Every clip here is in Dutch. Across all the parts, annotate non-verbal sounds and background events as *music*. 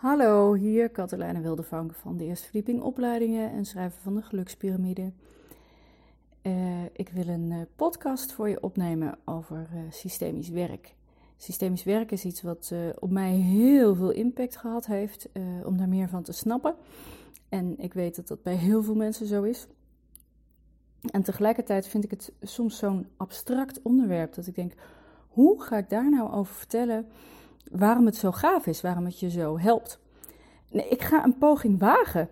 Hallo, hier Katelijne Wildevank van de Eerste Verdieping Opleidingen en schrijver van de Gelukspyramide. Uh, ik wil een uh, podcast voor je opnemen over uh, systemisch werk. Systemisch werk is iets wat op mij heel veel impact gehad heeft om daar meer van te snappen. En ik weet dat dat bij heel veel mensen zo is. En tegelijkertijd vind ik het soms zo'n abstract onderwerp dat ik denk: hoe ga ik daar nou over vertellen? Waarom het zo gaaf is, waarom het je zo helpt. Nee, ik ga een poging wagen.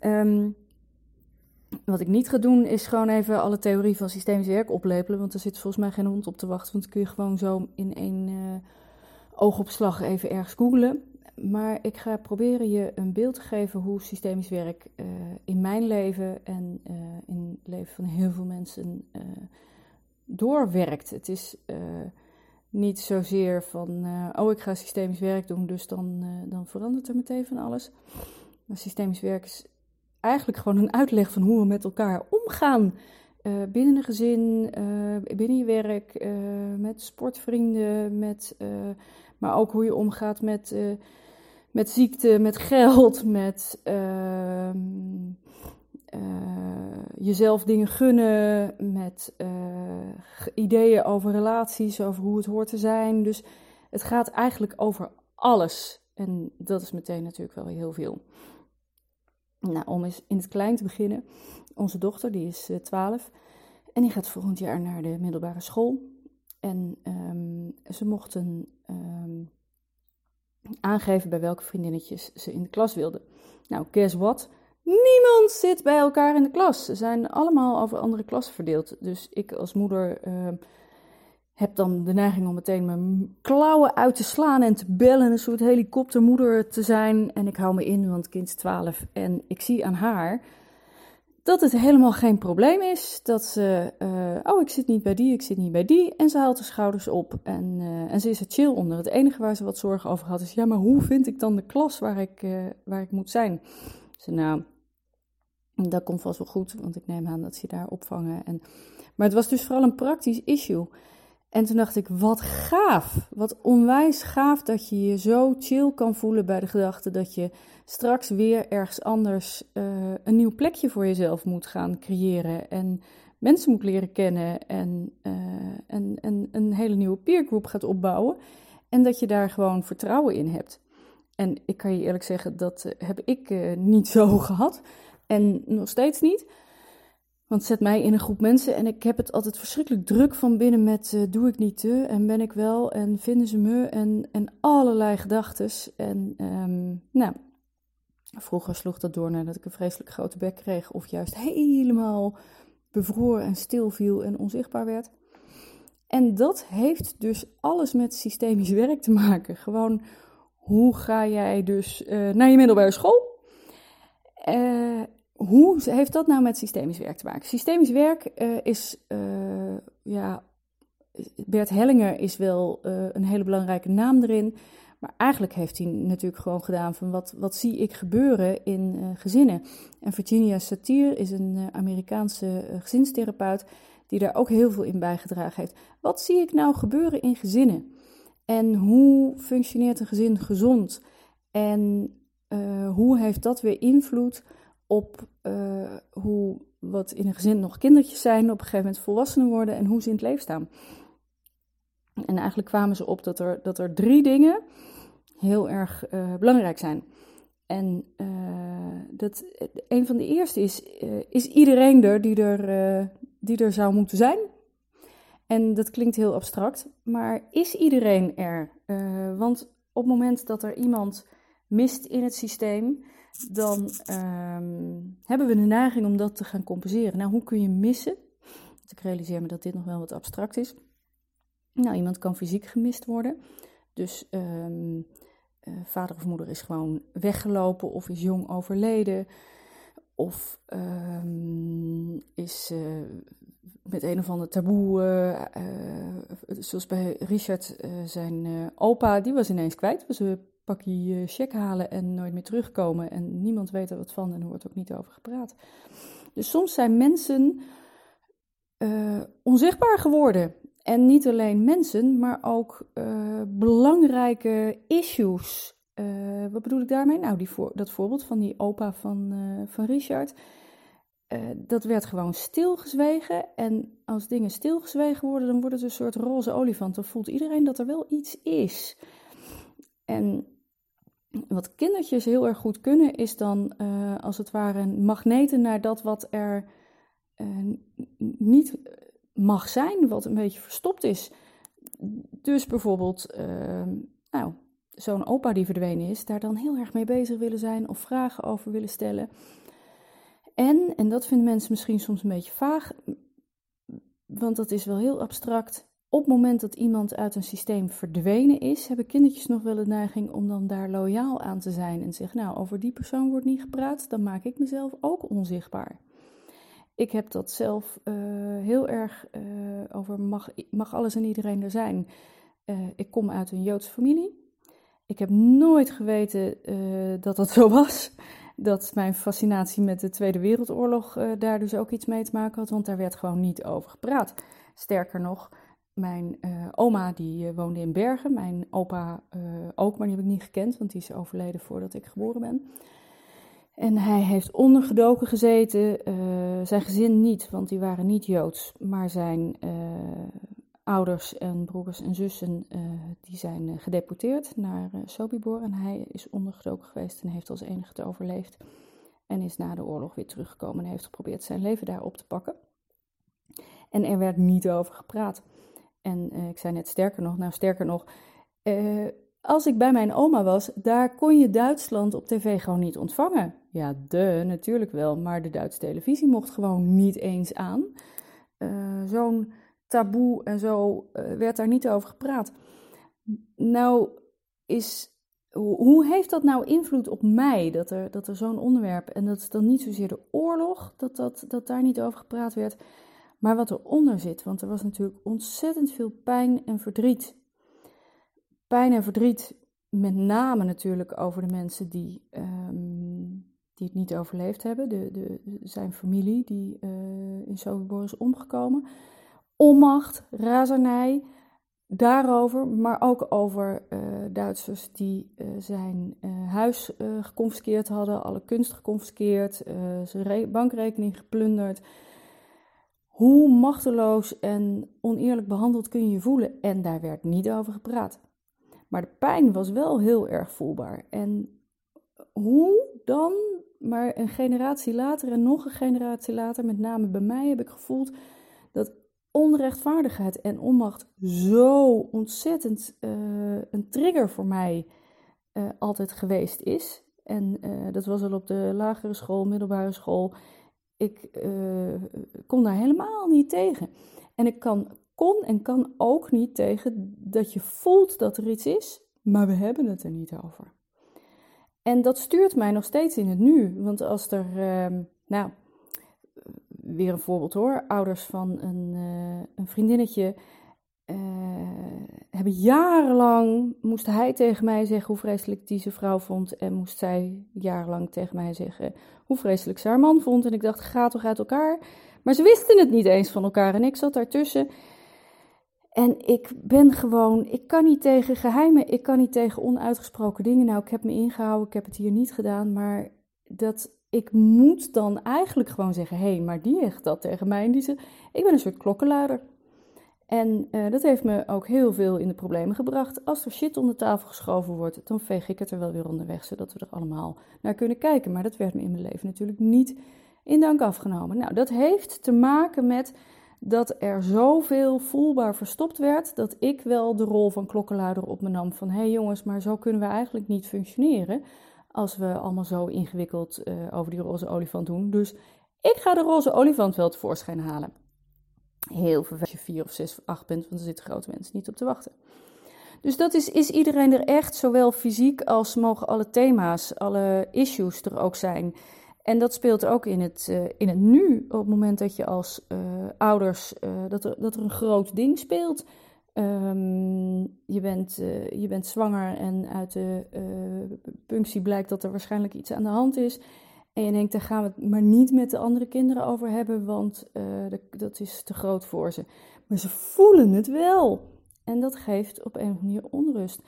Um, wat ik niet ga doen is gewoon even alle theorie van systemisch werk oplepelen, want er zit volgens mij geen hond op te wachten, want dan kun je gewoon zo in één uh, oogopslag even ergens googlen. Maar ik ga proberen je een beeld te geven hoe systemisch werk uh, in mijn leven en uh, in het leven van heel veel mensen doorwerkt. Het is niet zozeer van, uh, oh ik ga systemisch werk doen, dus dan, uh, dan verandert er meteen van alles. Maar systemisch werk is eigenlijk gewoon een uitleg van hoe we met elkaar omgaan. Uh, binnen een gezin, binnen je werk, met sportvrienden, met, maar ook hoe je omgaat met, met ziekte, met geld, met ehm, uh, jezelf dingen gunnen, met uh, ideeën over relaties, over hoe het hoort te zijn. Dus het gaat eigenlijk over alles. En dat is meteen natuurlijk wel heel veel. Nou, om eens in het klein te beginnen. Onze dochter, die is uh, eh, 12 en die gaat volgend jaar naar de middelbare school. En um, ze mochten um, aangeven bij welke vriendinnetjes ze in de klas wilden. Nou, guess what? Niemand zit bij elkaar in de klas. Ze zijn allemaal over andere klassen verdeeld. Dus ik als moeder uh, heb dan de neiging om meteen mijn klauwen uit te slaan en te bellen. Een soort helikoptermoeder te zijn. En ik hou me in, want kind is 12. En ik zie aan haar dat het helemaal geen probleem is. Dat ze, uh, oh, ik zit niet bij die, ik zit niet bij die. En ze haalt de schouders op en, uh, en ze is er chill onder. Het enige waar ze wat zorgen over had is, ja, maar hoe vind ik dan de klas waar ik, uh, waar ik moet zijn? Ze, nou, dat komt vast wel goed, want ik neem aan dat ze daar opvangen. En, maar het was dus vooral een praktisch issue. En toen dacht ik, wat gaaf, wat onwijs gaaf dat je je zo chill kan voelen bij de gedachte dat je straks weer ergens anders uh, een nieuw plekje voor jezelf moet gaan creëren. En mensen moet leren kennen en, uh, en, en een hele nieuwe peergroep gaat opbouwen. En dat je daar gewoon vertrouwen in hebt. En ik kan je eerlijk zeggen, dat heb ik niet zo *laughs* gehad. En nog steeds niet. Want zet mij in een groep mensen en ik heb het altijd verschrikkelijk druk van binnen met uh, doe ik niet te en ben ik wel en vinden ze me en, en allerlei gedachten. En um, nou, vroeger sloeg dat door nadat ik een vreselijk grote bek kreeg of juist helemaal bevroren en stil viel en onzichtbaar werd. En dat heeft dus alles met systemisch *laughs* werk te maken. Gewoon, hoe ga jij dus uh, naar je middelbare school? Uh, hoe heeft dat nou met systemisch werk te maken? Systemisch werk uh, is, uh, ja, Bert Hellinger is wel uh, een hele belangrijke naam erin. Maar eigenlijk heeft hij natuurlijk gewoon gedaan van wat, wat zie ik gebeuren in gezinnen. En Virginia Satir is een Amerikaanse gezinstherapeut die daar ook heel veel in bijgedragen heeft. Wat zie ik nou gebeuren in gezinnen? En hoe functioneert een gezin gezond? En hoe heeft dat weer invloed op uh, hoe wat in een gezin nog kindertjes zijn, op een gegeven moment volwassenen worden en hoe ze in het leven staan. En eigenlijk kwamen ze op dat er, dat er drie dingen heel erg uh, belangrijk zijn. En uh, dat, een van de eerste is, is iedereen er die er, die er zou moeten zijn? En dat klinkt heel abstract, maar is iedereen er? want op het moment dat er iemand mist in het systeem, dan um, hebben we de neiging om dat te gaan compenseren. Nou, hoe kun je missen? Ik realiseer me dat dit nog wel wat abstract is. Nou, iemand kan fysiek gemist worden. Dus um, uh, vader of moeder is gewoon weggelopen of is jong overleden. Of um, is uh, met een of ander taboe, uh, zoals bij Richard, zijn opa, die was ineens kwijt. Was pakje check halen en nooit meer terugkomen. En niemand weet er wat van en er wordt ook niet over gepraat. Dus soms zijn mensen uh, onzichtbaar geworden. En niet alleen mensen, maar ook uh, belangrijke issues wat bedoel ik daarmee? Nou, die voor, dat voorbeeld van die opa van, van Richard. dat werd gewoon stilgezwegen. En als dingen stilgezwegen worden, dan wordt het een soort roze olifant. Dan voelt iedereen dat er wel iets is. En wat kindertjes heel erg goed kunnen, is dan als het ware magneten naar dat wat er niet mag zijn, wat een beetje verstopt is. Dus bijvoorbeeld, ehm, nou, zo'n opa die verdwenen is, daar dan heel erg mee bezig willen zijn of vragen over willen stellen. En, en dat vinden mensen misschien soms een beetje vaag, want dat is wel heel abstract. Op het moment dat iemand uit een systeem verdwenen is, hebben kindertjes nog wel de neiging om dan daar loyaal aan te zijn en zeggen: Nou, over die persoon wordt niet gepraat, dan maak ik mezelf ook onzichtbaar. Ik heb dat zelf uh, heel erg uh, over mag, mag alles en iedereen er zijn. Uh, ik kom uit een Joodse familie. Ik heb nooit geweten dat dat zo was. Dat mijn fascinatie met de Tweede Wereldoorlog daar dus ook iets mee te maken had, want daar werd gewoon niet over gepraat. Sterker nog, mijn oma die woonde in Bergen, mijn opa ook, maar die heb ik niet gekend, want die is overleden voordat ik geboren ben. En hij heeft ondergedoken gezeten, zijn gezin niet, want die waren niet Joods, maar zijn ouders en broers en zussen die zijn gedeporteerd naar Sobibor. En hij is ondergedoken geweest en heeft als enige het overleefd. En is na de oorlog weer teruggekomen en heeft geprobeerd zijn leven daar op te pakken. En er werd niet over gepraat. En ik zei net sterker nog, nou sterker nog, als ik bij mijn oma was, daar kon je Duitsland op tv gewoon niet ontvangen. Ja, de, natuurlijk wel, maar de Duitse televisie mocht gewoon niet eens aan. Uh, Zo'n taboe en zo werd daar niet over gepraat. Nou, is, hoe heeft dat nou invloed op mij, dat er, dat er zo'n onderwerp, en dat is dan niet zozeer de oorlog, dat, dat, dat daar niet over gepraat werd, maar wat eronder zit. Want er was natuurlijk ontzettend veel pijn en verdriet pijn en verdriet, met name natuurlijk over de mensen die, um, die het niet overleefd hebben. De, de, zijn familie die uh, in Sobibor is omgekomen. Onmacht, razernij, daarover, maar ook over uh, Duitsers die uh, zijn huis geconfiskeerd hadden, alle kunst geconfiskeerd, zijn bankrekening geplunderd. Hoe machteloos en oneerlijk behandeld kun je je voelen? En daar werd niet over gepraat. Maar de pijn was wel heel erg voelbaar. En hoe dan, maar een generatie later en nog een generatie later, met name bij mij, heb ik gevoeld dat onrechtvaardigheid en onmacht zo ontzettend uh, een trigger voor mij uh, altijd geweest is. En uh, dat was al op de lagere school, middelbare school. Ik kon daar helemaal niet tegen. En ik kan kon en kan ook niet tegen dat je voelt dat er iets is, maar we hebben het er niet over. En dat stuurt mij nog steeds in het nu. Want als er, uh, nou, weer een voorbeeld hoor, ouders van een, uh, een vriendinnetje uh, hebben jarenlang, moest hij tegen mij zeggen hoe vreselijk die zijn vrouw vond. En moest zij jarenlang tegen mij zeggen hoe vreselijk ze haar man vond. En ik dacht, ga toch uit elkaar. Maar ze wisten het niet eens van elkaar. En ik zat daartussen. En ik ben gewoon, ik kan niet tegen geheimen, ik kan niet tegen onuitgesproken dingen. Nou, ik heb me ingehouden, ik heb het hier niet gedaan, maar dat ik moet dan eigenlijk gewoon zeggen: hé, hey, maar die zegt dat tegen mij. En die zegt: ik ben een soort klokkenluider. En uh, dat heeft me ook heel veel in de problemen gebracht. Als er shit onder tafel geschoven wordt, dan veeg ik het er wel weer onderweg, zodat we er allemaal naar kunnen kijken. Maar dat werd me in mijn leven natuurlijk niet in dank afgenomen. Nou, dat heeft te maken met dat er zoveel voelbaar verstopt werd, dat ik wel de rol van klokkenluider op me nam van hé hey jongens, maar zo kunnen we eigenlijk niet functioneren als we allemaal zo ingewikkeld uh, over die roze olifant doen. Dus ik ga de roze olifant wel tevoorschijn halen. Heel vervelend als je vier of zes of acht bent, want er zitten grote mensen niet op te wachten. Dus dat is, is iedereen er echt, zowel fysiek als mogen alle thema's, alle issues er ook zijn. En dat speelt ook in het, uh, in het nu, op het moment dat je als uh, ouders, uh, dat, er, dat er een groot ding speelt. Um, je, bent, je bent zwanger en uit de punctie blijkt dat er waarschijnlijk iets aan de hand is. En je denkt, daar gaan we het maar niet met de andere kinderen over hebben, want dat, dat is te groot voor ze. Maar ze voelen het wel. En dat geeft op een of andere manier onrust.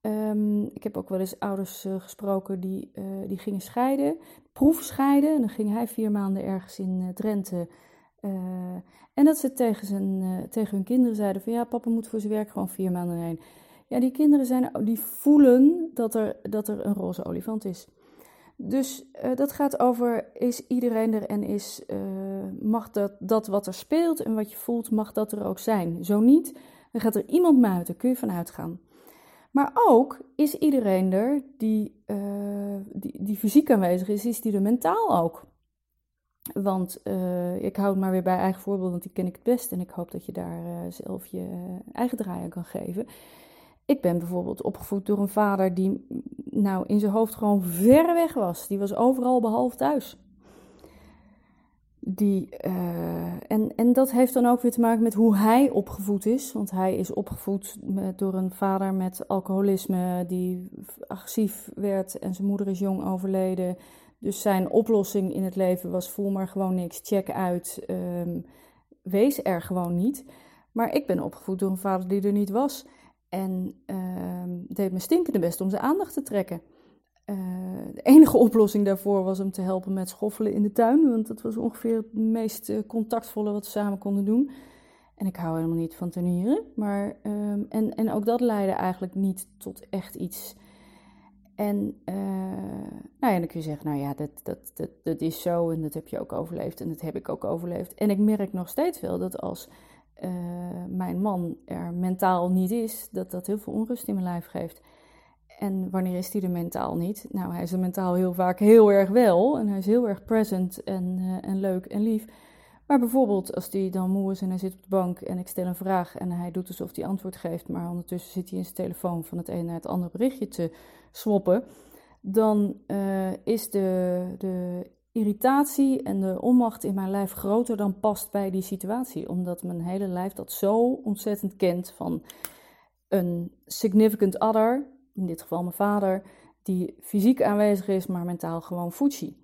Ehm, ik heb ook wel eens ouders uh, gesproken die, uh, die gingen scheiden, proefscheiden. En dan ging hij vier maanden ergens in Drenthe. en dat ze tegen, zijn, tegen hun kinderen zeiden van ja, papa moet voor zijn werk gewoon vier maanden heen. Ja, die kinderen zijn, die voelen dat er, dat er een roze olifant is. Dus dat gaat over, is iedereen er en is, mag dat, dat wat er speelt en wat je voelt, mag dat er ook zijn. Zo niet, dan gaat er iemand muiten, kun je vanuit gaan. Maar ook is iedereen er die, uh, die, die, fysiek aanwezig is, is die er mentaal ook. Want ik hou het maar weer bij eigen voorbeeld, want die ken ik het best. En ik hoop dat je daar zelf je eigen draai aan kan geven. Ik ben bijvoorbeeld opgevoed door een vader die nou in zijn hoofd gewoon ver weg was. Die was overal behalve thuis. Die, uh, en, en dat heeft dan ook weer te maken met hoe hij opgevoed is. Want hij is opgevoed door een vader met alcoholisme die agressief werd en zijn moeder is jong overleden. Dus zijn oplossing in het leven was voel maar gewoon niks, check uit, um, wees er gewoon niet. Maar ik ben opgevoed door een vader die er niet was en um, deed me stinkende best om zijn aandacht te trekken. Uh, de *laughs* enige oplossing daarvoor was hem te helpen met schoffelen in de tuin, want dat was ongeveer het meest uh, contactvolle wat we samen konden doen. En ik hou helemaal niet van tuinieren, maar um, en, en ook dat leidde eigenlijk niet tot echt iets. En uh, nou ja, dan kun je zeggen, nou ja, dat, dat, dat, dat is zo en dat heb je ook overleefd en dat heb ik ook overleefd. En ik merk nog steeds wel dat als mijn man er mentaal niet is, dat dat heel veel onrust in mijn lijf geeft. En wanneer is hij er mentaal niet? Nou, hij is er mentaal heel vaak heel erg wel. En hij is heel erg present en, uh, en leuk en lief. Maar bijvoorbeeld als hij dan moe is en hij zit op de bank en ik stel een vraag en hij doet alsof hij antwoord geeft, maar ondertussen zit hij in zijn telefoon van het een naar het andere berichtje te swappen, dan uh, is de, de irritatie en de onmacht in mijn lijf groter dan past bij die situatie. Omdat mijn hele lijf dat zo ontzettend kent van een significant other in dit geval mijn vader, die fysiek aanwezig is, maar mentaal gewoon fuji.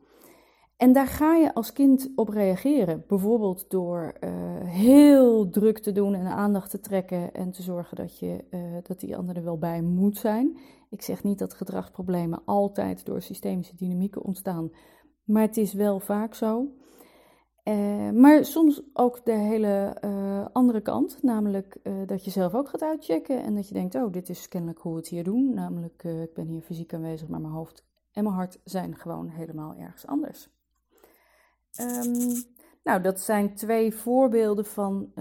En daar ga je als kind op reageren. Bijvoorbeeld door uh, heel druk te doen en aandacht te trekken en te zorgen dat, je, uh, dat die ander er wel bij moet zijn. Ik zeg niet dat gedragsproblemen altijd door systemische dynamieken ontstaan, maar het is wel vaak zo. Uh, maar soms ook de hele uh, andere kant, namelijk uh, dat je zelf ook gaat uitchecken en dat je denkt, oh, dit is kennelijk hoe we het hier doen. Namelijk, ik ben hier fysiek aanwezig, maar mijn hoofd en mijn hart zijn gewoon helemaal ergens anders. Um, nou, dat zijn twee voorbeelden van,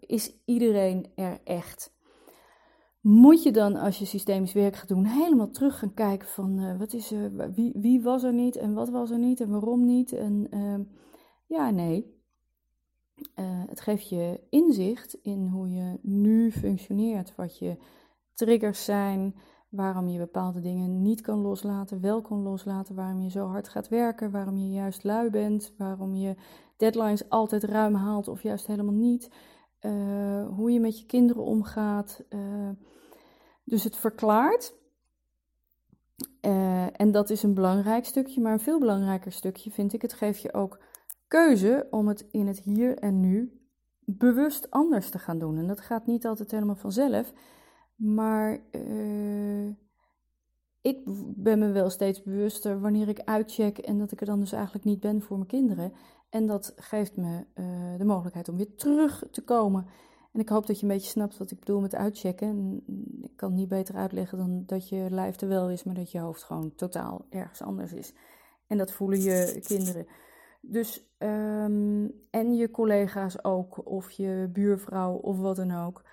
is iedereen er echt? Moet je dan, als je systemisch werk gaat doen, helemaal terug gaan kijken van, wat is er, wie, wie was er niet en wat was er niet en waarom niet en... Ehm, ja, nee. Uh, het geeft je inzicht in hoe je nu functioneert, wat je triggers zijn, waarom je bepaalde dingen niet kan loslaten, wel kan loslaten, waarom je zo hard gaat werken, waarom je juist lui bent, waarom je deadlines altijd ruim haalt of juist helemaal niet, uh, hoe je met je kinderen omgaat. Uh, dus het verklaart. en dat is een belangrijk stukje, maar een veel belangrijker stukje vind ik. Het geeft je ook keuze om het in het hier en nu bewust anders te gaan doen. En dat gaat niet altijd helemaal vanzelf, maar ik ben me wel steeds bewuster wanneer ik uitcheck en dat ik er dan dus eigenlijk niet ben voor mijn kinderen. En dat geeft me uh, de mogelijkheid om weer terug te komen. En ik hoop dat je een beetje snapt wat ik bedoel met uitchecken. ik kan het niet beter uitleggen dan dat je lijf er wel is, maar dat je hoofd gewoon totaal ergens anders is. En dat voelen je kinderen. Dus, um, en je collega's ook, of je buurvrouw of wat dan ook.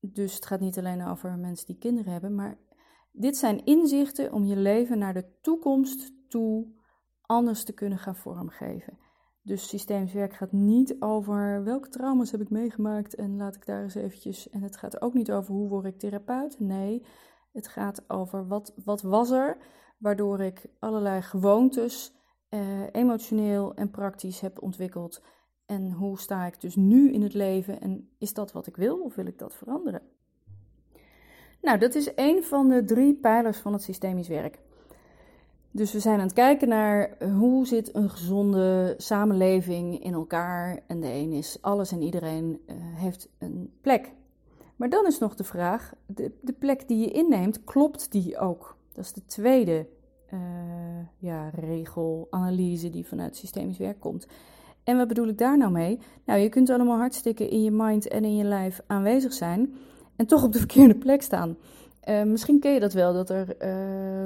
Dus het gaat niet alleen over mensen die kinderen hebben, maar dit zijn inzichten om je leven naar de toekomst toe anders te kunnen gaan vormgeven. Dus systemisch werk gaat niet over welke trauma's heb ik meegemaakt en laat ik daar eens eventjes. En het gaat ook niet over hoe word ik therapeut. Nee, het gaat over wat, wat was er waardoor ik allerlei gewoontes uh, emotioneel en praktisch heb ontwikkeld. En hoe sta ik dus nu in het leven en is dat wat ik wil of wil ik dat veranderen? Nou, dat is een van de drie pijlers van het systemisch werk. Dus we zijn aan het kijken naar hoe zit een gezonde samenleving in elkaar. En de een is alles en iedereen uh, heeft een plek. Maar dan is nog de vraag: de, de plek die je inneemt, klopt die ook? Dat is de tweede uh, ja, regel, analyse die vanuit systemisch werk komt. En wat bedoel ik daar nou mee? Nou, je kunt allemaal hartstikke in je mind en in je lijf aanwezig zijn en toch op de *laughs* verkeerde plek staan. Uh, misschien ken je dat wel, dat er uh,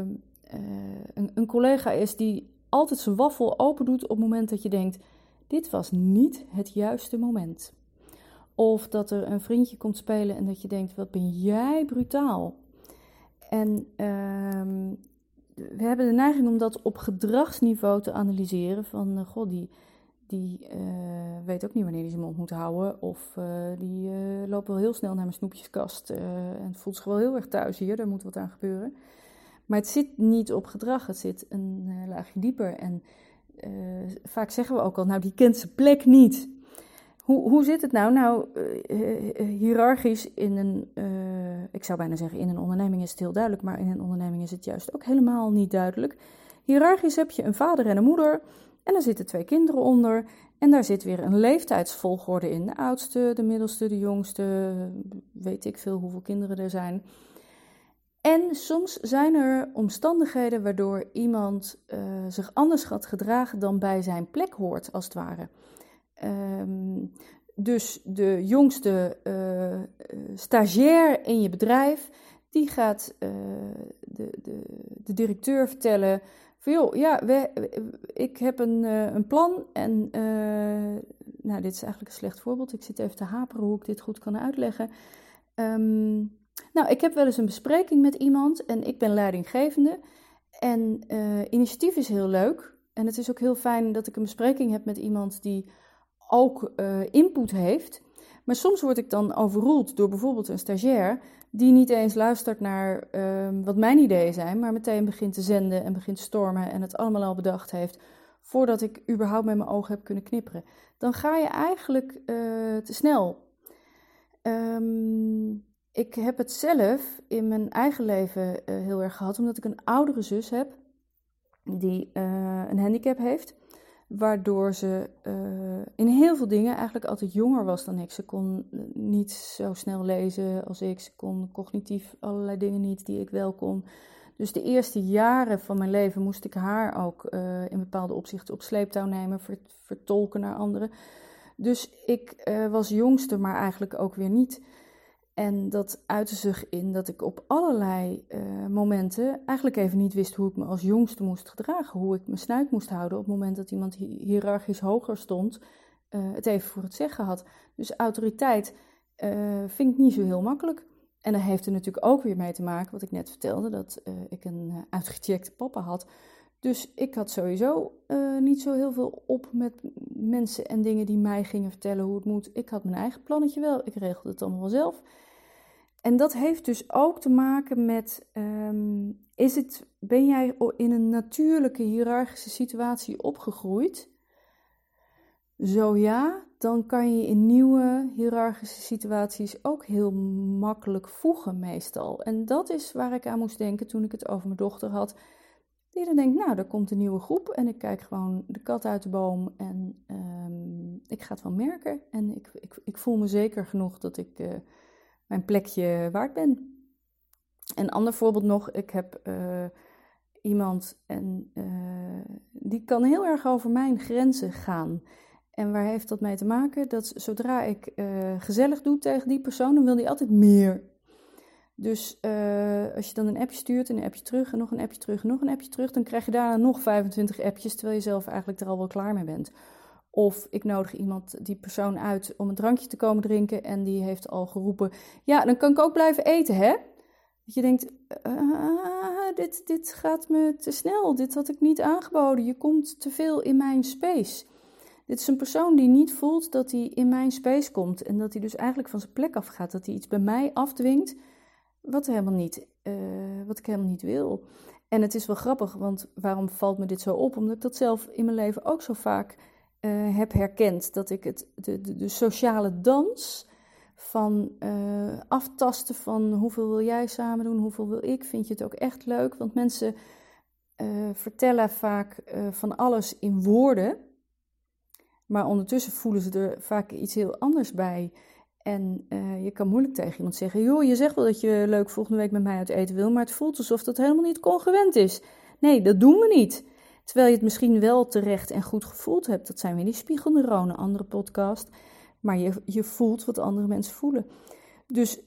een, een, collega is die altijd zijn waffel open doet op het moment dat je denkt: dit was niet het juiste moment. Of dat er een vriendje komt spelen en dat je denkt: wat ben jij brutaal? En ehm, we hebben de neiging om dat op gedragsniveau te analyseren. Van, god, die, die uh, weet ook niet wanneer hij zijn mond moet houden. Of uh, die loopt wel heel snel naar mijn snoepjeskast en voelt zich wel heel erg thuis hier. Daar moet wat aan gebeuren. Maar het zit niet op gedrag, het zit een laagje dieper. En vaak zeggen we ook al, nou die kent zijn plek niet. Hoe, hoe zit het nou? Nou, hiërarchisch in een ik zou bijna zeggen, in een onderneming is het heel duidelijk, maar in een onderneming is het juist ook helemaal niet duidelijk. Hierarchisch heb je een vader en een moeder en er zitten twee kinderen onder. En daar zit weer een leeftijdsvolgorde in. De oudste, de middelste, de jongste, weet ik veel hoeveel kinderen er zijn. En soms zijn er omstandigheden waardoor iemand uh, zich anders gaat gedragen dan bij zijn plek hoort, als het ware. Um, dus de jongste uh, stagiair in je bedrijf, die gaat uh, de, de, de, directeur vertellen van ja, we, ik heb een, een plan en nou, dit is eigenlijk een slecht voorbeeld. Ik zit even te haperen hoe ik dit goed kan uitleggen. Um, nou, ik heb wel eens een bespreking met iemand en ik ben leidinggevende. En initiatief is heel leuk. En het is ook heel fijn dat ik een bespreking heb met iemand die ook input heeft. Maar soms word ik dan overroeld door bijvoorbeeld een stagiair die niet eens luistert naar uh, wat mijn ideeën zijn, maar meteen begint te zenden en begint te stormen en het allemaal al bedacht heeft voordat ik überhaupt met mijn ogen heb kunnen knipperen. Dan ga je eigenlijk uh, te snel. Um, ik heb het zelf in mijn eigen leven uh, heel erg gehad, omdat ik een oudere zus heb die een handicap heeft waardoor ze uh, in heel veel dingen eigenlijk altijd jonger was dan ik. Ze kon niet zo snel lezen als ik, ze kon cognitief allerlei dingen niet die ik wel kon. Dus de eerste jaren van mijn leven moest ik haar ook uh, in bepaalde opzichten op sleeptouw nemen, vertolken naar anderen. Dus ik was jongste, maar eigenlijk ook weer niet. En dat uitte zich in dat ik op allerlei uh, momenten eigenlijk even niet wist hoe ik me als jongste moest gedragen. Hoe ik mijn snuit moest houden op het moment dat iemand hiërarchisch hoger stond, uh, het even voor het zeggen had. Dus autoriteit uh, vind ik niet zo heel makkelijk. En dat heeft er natuurlijk ook weer mee te maken, wat ik net vertelde, dat ik een uitgecheckte papa had. Dus ik had sowieso niet zo heel veel op met mensen en dingen die mij gingen vertellen hoe het moet. Ik had mijn eigen plannetje wel, ik regelde het allemaal zelf. En dat heeft dus ook te maken met, um, is het, ben jij in een natuurlijke hiërarchische situatie opgegroeid? Zo ja, dan kan je in nieuwe hiërarchische situaties ook heel makkelijk voegen meestal. En dat is waar ik aan moest denken toen ik het over mijn dochter had. Die dan denkt, nou, er komt een nieuwe groep en ik kijk gewoon de kat uit de boom en um, ik ga het wel merken. En ik, ik, ik voel me zeker genoeg dat ik... Uh, mijn plekje waard ben. Een ander voorbeeld nog, ik heb uh, iemand en uh, die kan heel erg over mijn grenzen gaan. En waar heeft dat mee te maken? Dat zodra ik uh, gezellig doe tegen die persoon, dan wil die altijd meer. Dus als je dan een appje stuurt en een appje terug en nog een appje terug en nog een appje terug, dan krijg je daarna nog 25 appjes, terwijl je zelf eigenlijk er al wel klaar mee bent. Of ik nodig iemand, die persoon uit om een drankje te komen drinken en die heeft al geroepen: Ja, dan kan ik ook blijven eten, hè? Dat je denkt: uh, dit, dit gaat me te snel, dit had ik niet aangeboden, je komt te veel in mijn space. Dit is een persoon die niet voelt dat hij in mijn space komt en dat hij dus eigenlijk van zijn plek afgaat, dat hij iets bij mij afdwingt wat, helemaal niet, uh, wat ik helemaal niet wil. En het is wel grappig, want waarom valt me dit zo op? Omdat ik dat zelf in mijn leven ook zo vaak uh, heb herkend. Dat ik het, de, de, de sociale dans van uh, aftasten van hoeveel wil jij samen doen, hoeveel wil ik, vind je het ook echt leuk? Want mensen uh, vertellen vaak van alles in woorden, maar ondertussen voelen ze er vaak iets heel anders bij. En je kan moeilijk tegen iemand zeggen: joh, je zegt wel dat je leuk volgende week met mij uit eten wil, maar het voelt alsof dat helemaal niet congruent is. Nee, dat doen we niet. Terwijl je het misschien wel terecht en goed gevoeld hebt. Dat zijn weer die spiegelneuronen, andere podcast. Maar je, je voelt wat andere mensen voelen. Dus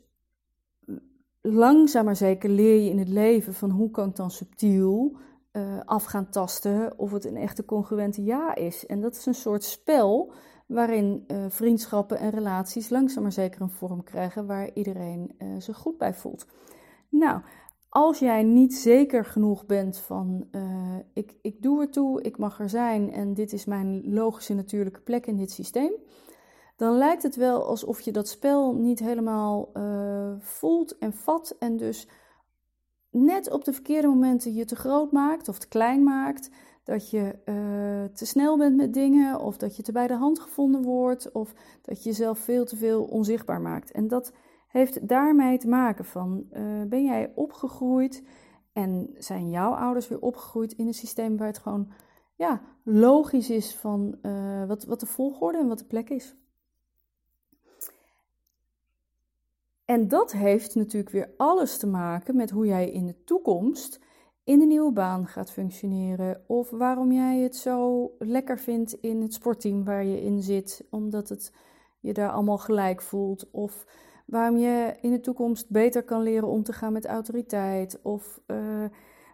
langzaam maar zeker leer je in het leven van hoe kan ik dan subtiel uh, af gaan tasten of het een echte congruente ja is. En dat is een soort spel waarin uh, vriendschappen en relaties langzaam maar zeker een vorm krijgen waar iedereen uh, zich goed bij voelt. Nou, als jij niet zeker genoeg bent van ik, ik doe er toe, ik mag er zijn en dit is mijn logische natuurlijke plek in dit systeem, dan lijkt het wel alsof je dat spel niet helemaal uh, voelt en vat en dus net op de verkeerde momenten je te groot maakt of te klein maakt. Dat je uh, te snel bent met dingen of dat je te bij de hand gevonden wordt of dat je jezelf veel te veel onzichtbaar maakt. En dat heeft daarmee te maken van uh, ben jij opgegroeid en zijn jouw ouders weer opgegroeid in een systeem waar het gewoon ja, logisch is van wat, wat de volgorde en wat de plek is. En dat heeft natuurlijk weer alles te maken met hoe jij in de toekomst in de nieuwe baan gaat functioneren. Of waarom jij het zo lekker vindt in het sportteam waar je in zit, omdat het je daar allemaal gelijk voelt. Of waarom je in de toekomst beter kan leren om te gaan met autoriteit. Of uh,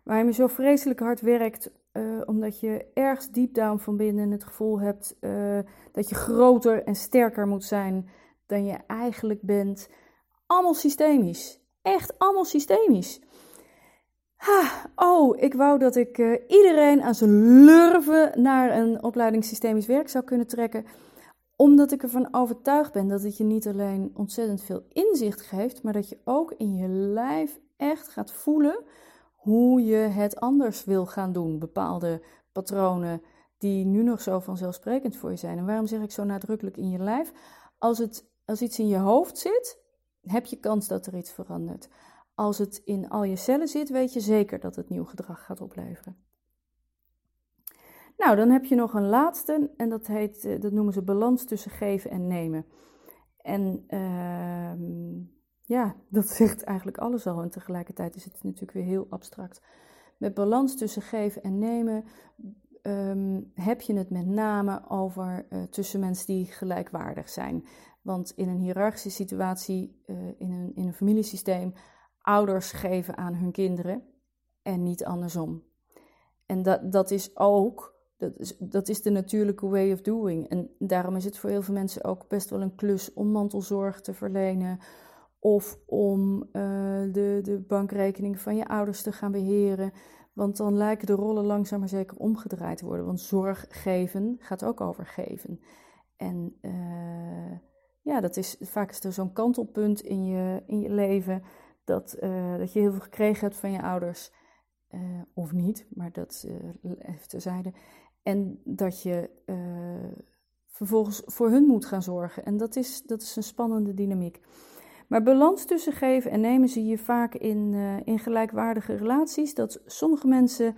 waarom je zo vreselijk hard werkt, uh, omdat je ergens diep down van binnen het gevoel hebt uh, dat je groter en sterker moet zijn dan je eigenlijk bent. Allemaal systemisch. Echt allemaal systemisch. Ha, oh, ik wou dat ik iedereen aan zijn lurven naar een opleiding systemisch werk zou kunnen trekken. Omdat ik ervan overtuigd ben dat het je niet alleen ontzettend veel inzicht geeft, maar dat je ook in je lijf echt gaat voelen hoe je het anders wil gaan doen. Bepaalde patronen die nu nog zo vanzelfsprekend voor je zijn. En waarom zeg ik zo nadrukkelijk in je lijf? Als, het, als iets in je hoofd zit, heb je kans dat er iets verandert. Als het in al je cellen zit, weet je zeker dat het nieuw gedrag gaat opleveren. Nou, dan heb je nog een laatste en dat, heet, eh, dat noemen ze balans tussen geven en nemen. En uh, ja, *laughs* dat zegt eigenlijk alles al en tegelijkertijd is het natuurlijk weer heel abstract. Met balans tussen geven en nemen um, heb je het met name over uh, tussen mensen die gelijkwaardig zijn. Want in een hiërarchische situatie, uh, in, een, in een familiesysteem, ouders geven aan hun kinderen en niet andersom. En dat, dat is ook, dat is, dat is de natuurlijke way of doing. En daarom is het voor heel veel mensen ook best wel een klus om mantelzorg te verlenen. Of om uh, de, de bankrekening van je ouders te gaan beheren. Want dan lijken de rollen langzaam maar zeker omgedraaid te worden. Want zorg geven gaat ook over geven. En uh, ja, dat is vaak is er zo'n kantelpunt in je, in je leven. Dat, uh, dat je heel veel gekregen hebt van je ouders. Of niet, maar dat even terzijde. En dat je vervolgens voor hun moet gaan zorgen. En dat is, dat is een spannende dynamiek. Maar balans tussen geven en nemen zie je vaak in, uh, in gelijkwaardige relaties. Dat sommige mensen,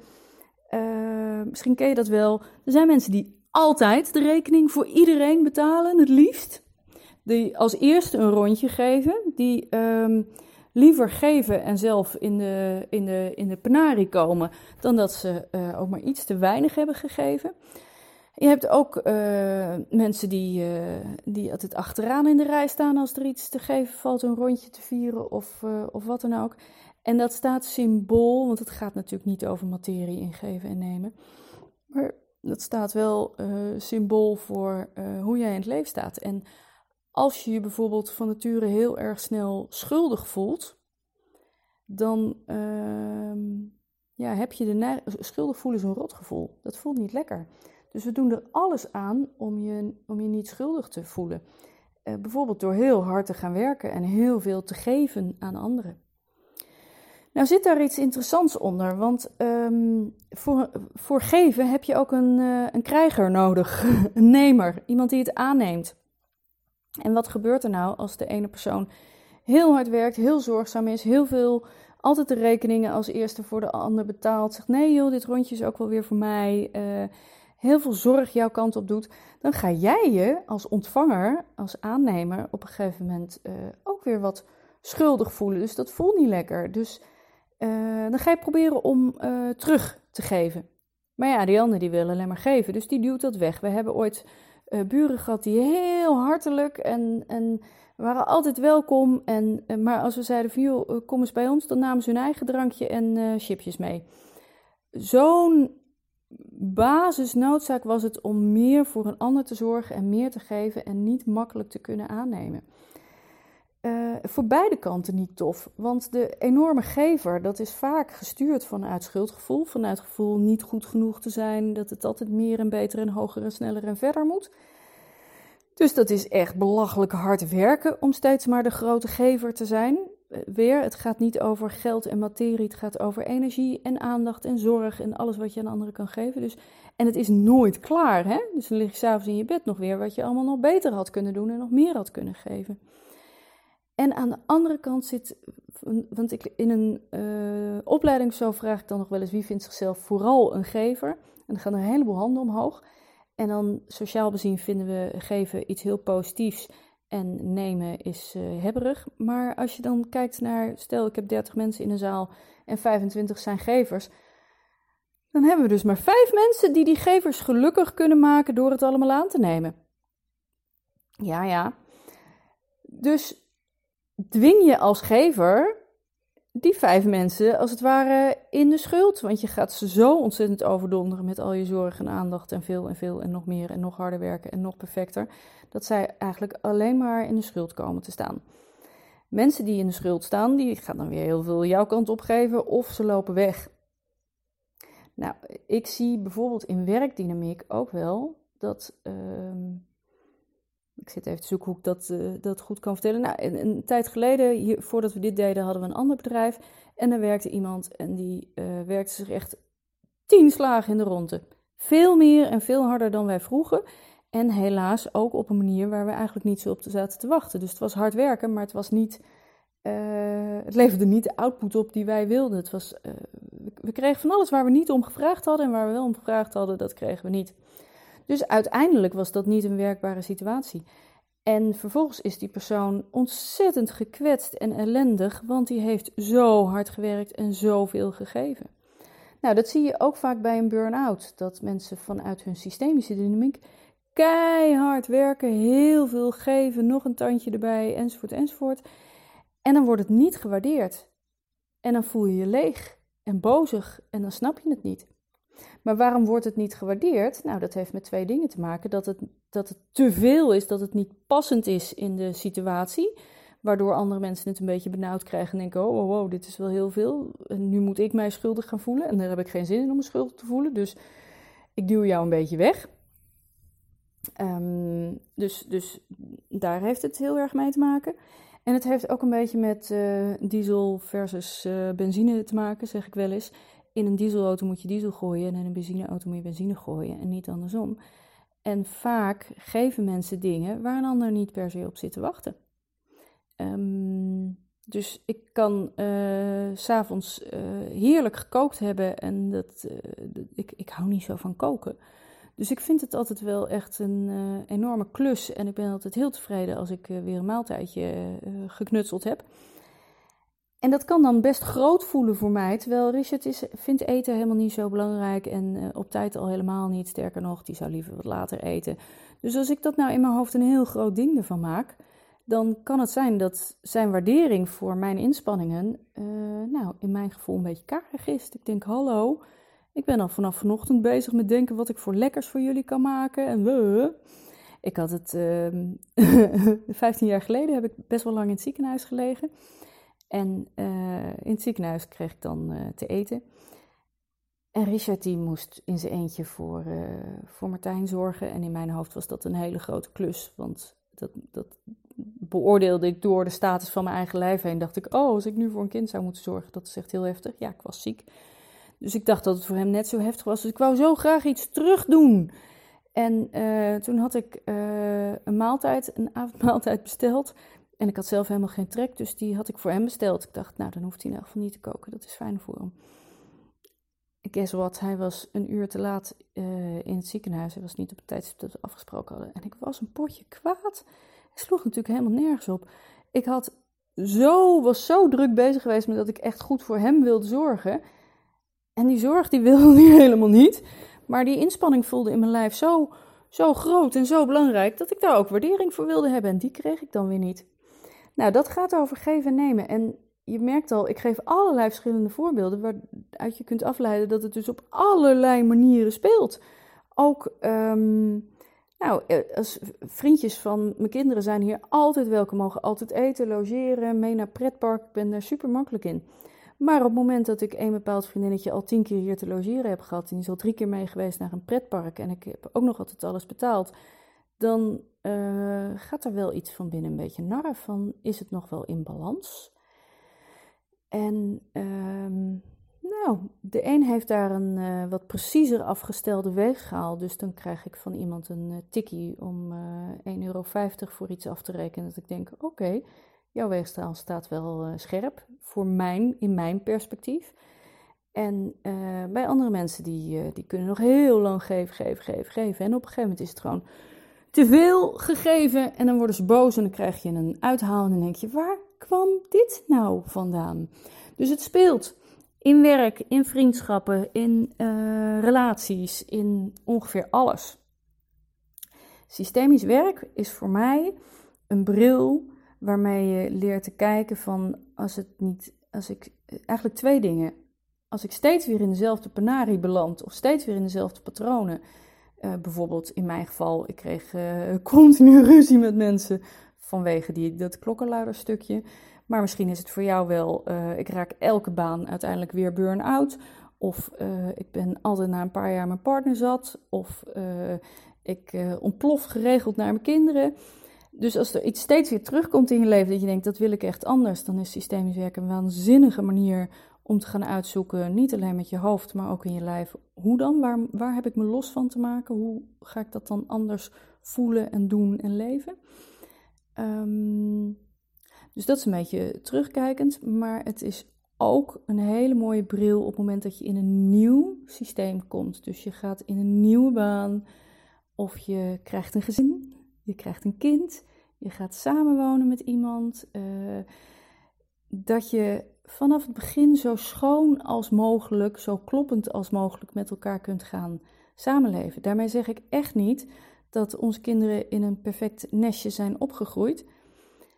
uh, misschien ken je dat wel, er zijn mensen die altijd de rekening voor iedereen betalen, het liefst. Die als eerste een rondje geven, die um, liever geven en zelf in de, in de, in de penarie komen, dan dat ze uh, ook maar iets te weinig hebben gegeven. Je hebt ook uh, mensen die, uh, die altijd achteraan in de rij staan als er iets te geven valt, een rondje te vieren of, of wat dan ook. En dat staat symbool, want het gaat natuurlijk niet over materie ingeven en nemen. Maar dat staat wel symbool voor hoe jij in het leven staat. En als je je bijvoorbeeld van nature heel erg snel schuldig voelt, dan ehm, ja, heb je de schuldig voelen is een rotgevoel. Dat voelt niet lekker. Dus we doen er alles aan om je, om je niet schuldig te voelen. Uh, bijvoorbeeld door heel hard te gaan werken en heel veel te geven aan anderen. Nou zit daar iets interessants onder, want um, voor, voor geven heb je ook een, uh, een krijger nodig, *laughs* een nemer, iemand die het aanneemt. En wat gebeurt er nou als de ene persoon heel hard werkt, heel zorgzaam is, heel veel, altijd de rekeningen als eerste voor de ander betaalt, zegt nee joh, dit rondje is ook wel weer voor mij, uh, heel veel zorg jouw kant op doet, dan ga jij je als ontvanger, als aannemer, op een gegeven moment uh, ook weer wat schuldig voelen. Dus dat voelt niet lekker. Dus uh, dan ga je proberen om terug te geven. Maar ja, die anderen die willen alleen maar geven, dus die duwt dat weg. We hebben ooit buren gehad die heel hartelijk en, en waren altijd welkom. En, maar als we zeiden van joh, kom eens bij ons, dan namen ze hun eigen drankje en chipjes mee. Zo'n basisnoodzaak was het om meer voor een ander te zorgen en meer te geven en niet makkelijk te kunnen aannemen. Uh, voor beide kanten niet tof, want de enorme gever, dat is vaak gestuurd vanuit schuldgevoel, vanuit het gevoel niet goed genoeg te zijn, dat het altijd meer en beter en hoger en sneller en verder moet. Dus dat is echt belachelijk hard werken om steeds maar de grote gever te zijn. Eh, weer, het gaat niet over geld en materie, het gaat over energie en aandacht en zorg en alles wat je aan anderen kan geven. Dus, en het is nooit klaar, hè? Dus dan lig je s'avonds in je bed nog weer wat je allemaal nog beter had kunnen doen en nog meer had kunnen geven. En aan de andere kant zit, want ik, in een uh, opleiding zo vraag ik dan nog wel eens wie vindt zichzelf vooral een gever. En dan gaan er een heleboel handen omhoog. En dan sociaal bezien vinden we geven iets heel positiefs. En nemen is uh, hebberig. Maar als je dan kijkt naar, stel ik heb 30 mensen in een zaal en 25 zijn gevers. Dan hebben we dus maar vijf mensen die die gevers gelukkig kunnen maken door het allemaal aan te nemen. Ja, ja. Dus dwing je als gever die vijf mensen als het ware in de schuld. Want je gaat ze zo ontzettend overdonderen met al je zorg en aandacht en veel en veel en nog meer en nog harder werken en nog perfecter. Dat zij eigenlijk alleen maar in de schuld komen te staan. Mensen die in de schuld staan, die gaan dan weer heel veel jouw kant opgeven of ze lopen weg. Nou, ik zie bijvoorbeeld in werkdynamiek ook wel dat. Uh, ik zit even te zoeken hoe ik dat, uh, dat goed kan vertellen. Nou, een, een tijd geleden, hier, voordat we dit deden, hadden we een ander bedrijf. En daar werkte iemand en die uh, werkte zich echt tien slagen in de ronde. Veel meer en veel harder dan wij vroegen. En helaas ook op een manier waar we eigenlijk niet zo op zaten te wachten. Dus het was hard werken, maar het was niet. Uh, het leverde niet de output op die wij wilden. Het was, we kregen van alles waar we niet om gevraagd hadden. En waar we wel om gevraagd hadden, dat kregen we niet. Dus uiteindelijk was dat niet een werkbare situatie. En vervolgens is die persoon ontzettend gekwetst en ellendig, want die heeft zo hard gewerkt en zoveel gegeven. Nou, dat zie je ook vaak bij een burn-out. Dat mensen vanuit hun systemische dynamiek keihard werken, heel veel geven, nog een tandje erbij, enzovoort, enzovoort. En dan wordt het niet gewaardeerd. En dan voel je je leeg en bozig en dan snap je het niet. Maar waarom wordt het niet gewaardeerd? Nou, dat heeft met twee dingen te maken. Dat het, dat het te veel is, dat het niet passend is in de situatie. Waardoor andere mensen het een beetje benauwd krijgen en denken: oh, wow, wow, dit is wel heel veel. En nu moet ik mij schuldig gaan voelen. En daar heb ik geen zin in om me schuldig te voelen. Dus ik duw jou een beetje weg. Um, dus, dus daar heeft het heel erg mee te maken. En het heeft ook een beetje met uh, diesel versus uh, benzine te maken, zeg ik wel eens. In een dieselauto moet je diesel gooien en in een benzineauto moet je benzine gooien en niet andersom. En vaak geven mensen dingen waar een ander niet per se op zit te wachten. Um, dus ik kan uh, s'avonds uh, heerlijk gekookt hebben en dat, uh, ik, ik hou niet zo van koken. Dus ik vind het altijd wel echt een enorme klus en ik ben altijd heel tevreden als ik weer een maaltijdje geknutseld heb. En dat kan dan best groot voelen voor mij, terwijl Richard is, vindt eten helemaal niet zo belangrijk en uh, op tijd al helemaal niet. Sterker nog, die zou liever wat later eten. Dus als ik dat nou in mijn hoofd een heel groot ding ervan maak, dan kan het zijn dat zijn waardering voor mijn inspanningen, uh, nou, in mijn gevoel een beetje karig is. Ik denk, hallo, ik ben al vanaf vanochtend bezig met denken wat ik voor lekkers voor jullie kan maken. En we. Ik had het, *laughs* uh, 15 jaar geleden heb ik best wel lang in het ziekenhuis gelegen. En uh, in het ziekenhuis kreeg ik dan uh, te eten. En Richard die moest in zijn eentje voor, uh, voor Martijn zorgen. En in mijn hoofd was dat een hele grote klus. Want dat, dat beoordeelde ik door de status van mijn eigen lijf heen. Dacht ik, oh, als ik nu voor een kind zou moeten zorgen, dat is echt heel heftig. Ja, ik was ziek. Dus ik dacht dat het voor hem net zo heftig was. Dus ik wou zo graag iets terug doen. En toen had ik een maaltijd, een avondmaaltijd besteld. En ik had zelf helemaal geen trek, dus die had ik voor hem besteld. Ik dacht, nou, dan hoeft hij in elk geval niet te koken. Dat is fijn voor hem. guess what, hij was een uur te laat uh, in het ziekenhuis. Hij was niet op het tijdstip dat we afgesproken hadden. En ik was een potje kwaad. Hij sloeg natuurlijk helemaal nergens op. Ik had zo, was zo druk bezig geweest met dat ik echt goed voor hem wilde zorgen. En die zorg die wilde *laughs* hij helemaal niet. Maar die inspanning voelde in mijn lijf zo, zo groot en zo belangrijk dat ik daar ook waardering voor wilde hebben. En die kreeg ik dan weer niet. Nou, dat gaat over geven en nemen. En je merkt al, ik geef allerlei verschillende voorbeelden waaruit je kunt afleiden dat het dus op allerlei manieren speelt. Ook, um, nou, eh, als vriendjes van mijn kinderen zijn hier altijd welkom, mogen altijd eten, logeren, mee naar pretpark. Ik ben daar super makkelijk in. Maar op het moment dat ik een bepaald vriendinnetje al tien keer hier te logeren heb gehad, en die is al drie keer mee geweest naar een pretpark en ik heb ook nog altijd alles betaald, dan uh, gaat er wel iets van binnen een beetje narren van, is het nog wel in balans? En um, nou, de een heeft daar een uh, wat preciezer afgestelde weegschaal. Dus dan krijg ik van iemand een uh, tikkie om uh, 1,50 euro voor iets af te rekenen. Dat ik denk, oké, jouw weegschaal staat wel scherp voor mijn, in mijn perspectief. En bij andere mensen die, die kunnen nog heel lang geven, geven, geven, geven. En op een gegeven moment is het gewoon te veel gegeven. En dan worden ze boos en dan krijg je een uithaal. En dan denk je, waar kwam dit nou vandaan? Dus het speelt in werk, in vriendschappen, in uh, relaties, in ongeveer alles. Systemisch werk is voor mij een bril waarmee je leert te kijken van als het niet, als ik, eigenlijk twee dingen. Als ik steeds weer in dezelfde penarie beland of steeds weer in dezelfde patronen, uh, bijvoorbeeld in mijn geval, ik kreeg uh, continu *laughs* ruzie met mensen vanwege die, dat klokkenluiderstukje. Maar misschien is het voor jou wel, uh, ik raak elke baan uiteindelijk weer burn-out. Of ik ben altijd na een paar jaar mijn partner zat. Of ik ontplof geregeld naar mijn kinderen. Dus als er iets steeds weer terugkomt in je leven dat je denkt, dat wil ik echt anders, dan is systemisch werken een waanzinnige manier om te gaan uitzoeken, niet alleen met je hoofd, maar ook in je lijf. Hoe dan? Waar, waar heb ik me los van te maken? Hoe ga ik dat dan anders voelen en doen en leven? Um, dus dat is een beetje terugkijkend, maar het is ook een hele mooie bril op het moment dat je in een nieuw systeem komt. Dus je gaat in een nieuwe baan of je krijgt een gezin, je krijgt een kind, je gaat samenwonen met iemand. Uh, dat je vanaf het begin zo schoon als mogelijk, zo kloppend als mogelijk met elkaar kunt gaan samenleven. Daarmee zeg ik echt niet dat onze kinderen in een perfect nestje zijn opgegroeid.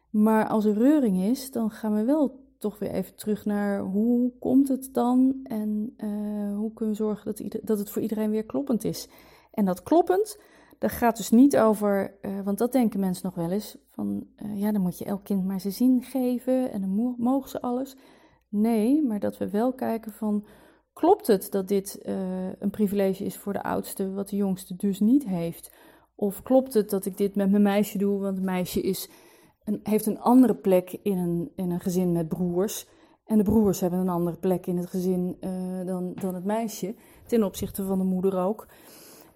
Maar als er reuring is, dan gaan we wel toch weer even terug naar hoe komt het dan en uh, hoe kunnen we zorgen dat, dat het voor iedereen weer kloppend is. En dat kloppend, dat gaat dus niet over, uh, want dat denken mensen nog wel eens, van uh, ja, dan moet je elk kind maar zijn zin geven en dan mogen ze alles. Nee, maar dat we wel kijken van, klopt het dat dit een privilege is voor de oudste, wat de jongste dus niet heeft? Of klopt het dat ik dit met mijn meisje doe, want het meisje is een, heeft een andere plek in een, in een gezin met broers. En de broers hebben een andere plek in het gezin uh, dan, dan het meisje. Ten opzichte van de moeder ook.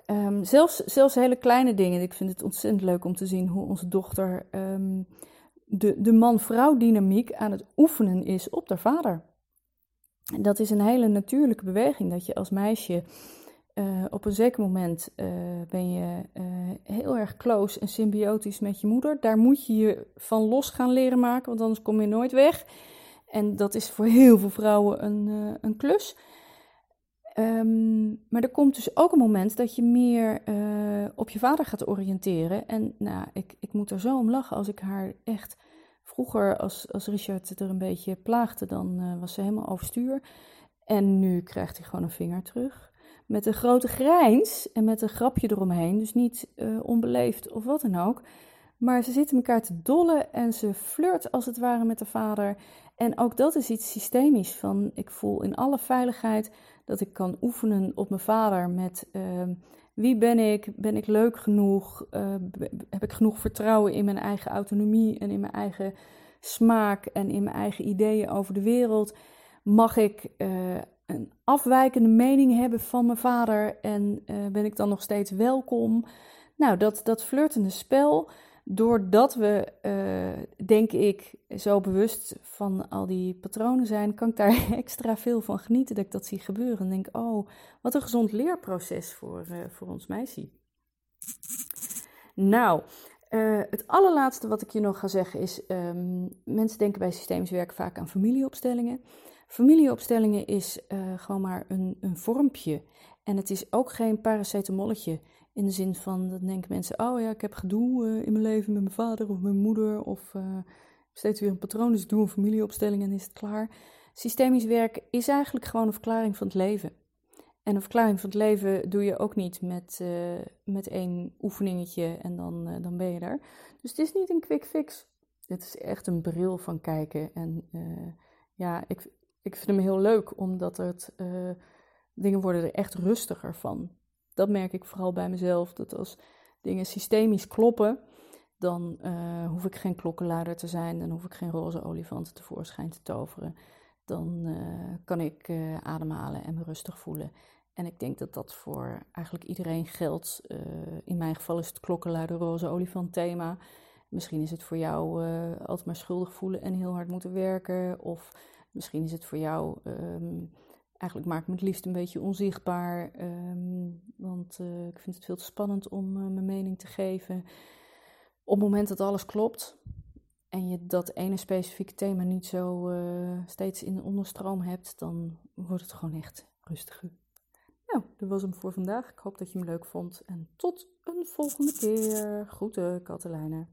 Um, zelfs, zelfs hele kleine dingen. Ik vind het ontzettend leuk om te zien hoe onze dochter um, de, de man-vrouw dynamiek aan het oefenen is op haar vader. En dat is een hele natuurlijke beweging. Dat je als meisje uh, op een zeker moment uh, ben je uh, heel erg close en symbiotisch met je moeder. Daar moet je je van los gaan leren maken, want anders kom je nooit weg. En dat is voor heel veel vrouwen een, een klus. Um, maar er komt dus ook een moment dat je meer op je vader gaat oriënteren. En nou, ik, ik moet er zo om lachen als ik haar echt. Vroeger, als, als Richard er een beetje plaagde, dan was ze helemaal overstuur. En nu krijgt hij gewoon een vinger terug met een grote grijns en met een grapje eromheen. Dus niet uh, onbeleefd of wat dan ook. Maar ze zitten elkaar te dollen en ze flirt als het ware met de vader. En ook dat is iets systemisch. Van ik voel in alle veiligheid dat ik kan oefenen op mijn vader met uh, wie ben ik? Ben ik leuk genoeg? Uh, heb ik genoeg vertrouwen in mijn eigen autonomie en in mijn eigen smaak en in mijn eigen ideeën over de wereld? Mag ik uh, een afwijkende mening hebben van mijn vader en uh, ben ik dan nog steeds welkom? Nou, dat, dat flirtende spel, doordat we, uh, denk ik, zo bewust van al die patronen zijn, kan ik daar *laughs* extra veel van genieten dat ik dat zie gebeuren. En denk, oh, wat een gezond leerproces voor, uh, voor ons meisje. Nou, uh, het allerlaatste wat ik je nog ga zeggen is: um, mensen denken bij systemisch vaak aan familieopstellingen. Familieopstellingen is gewoon maar een, een vormpje. En het is ook geen paracetamolletje. In de zin van, dat denken mensen, oh ja, ik heb gedoe uh, in mijn leven met mijn vader of mijn moeder. Of uh, steeds weer een patroon, dus ik doe een familieopstelling en is het klaar. Systemisch werk is eigenlijk gewoon een verklaring van het leven. En een verklaring van het leven doe je ook niet met, uh, met één oefeningetje en dan, dan ben je daar. Dus het is niet een quick fix. Het is echt een bril van kijken. En ja, ik, ik vind hem heel leuk, omdat het dingen worden er echt rustiger van. Dat merk ik vooral bij mezelf. Dat als dingen systemisch kloppen, dan uh, hoef ik geen klokkenluider te zijn. Dan hoef ik geen roze olifanten tevoorschijn te toveren. Dan uh, kan ik uh, ademhalen en me rustig voelen. En ik denk dat dat voor eigenlijk iedereen geldt. in mijn geval is het klokkenluider roze olifant thema. Misschien is het voor jou altijd maar schuldig voelen en heel hard moeten werken. Of misschien is het voor jou um, Eigenlijk maak ik me het liefst een beetje onzichtbaar, ehm, want uh, ik vind het veel te spannend om uh, mijn mening te geven. Op het moment dat alles klopt en je dat ene specifieke thema niet zo uh, steeds in de onderstroom hebt, dan wordt het gewoon echt rustiger. Nou, dat was hem voor vandaag. Ik hoop dat je hem leuk vond en tot een volgende keer. Groeten, Katelijne.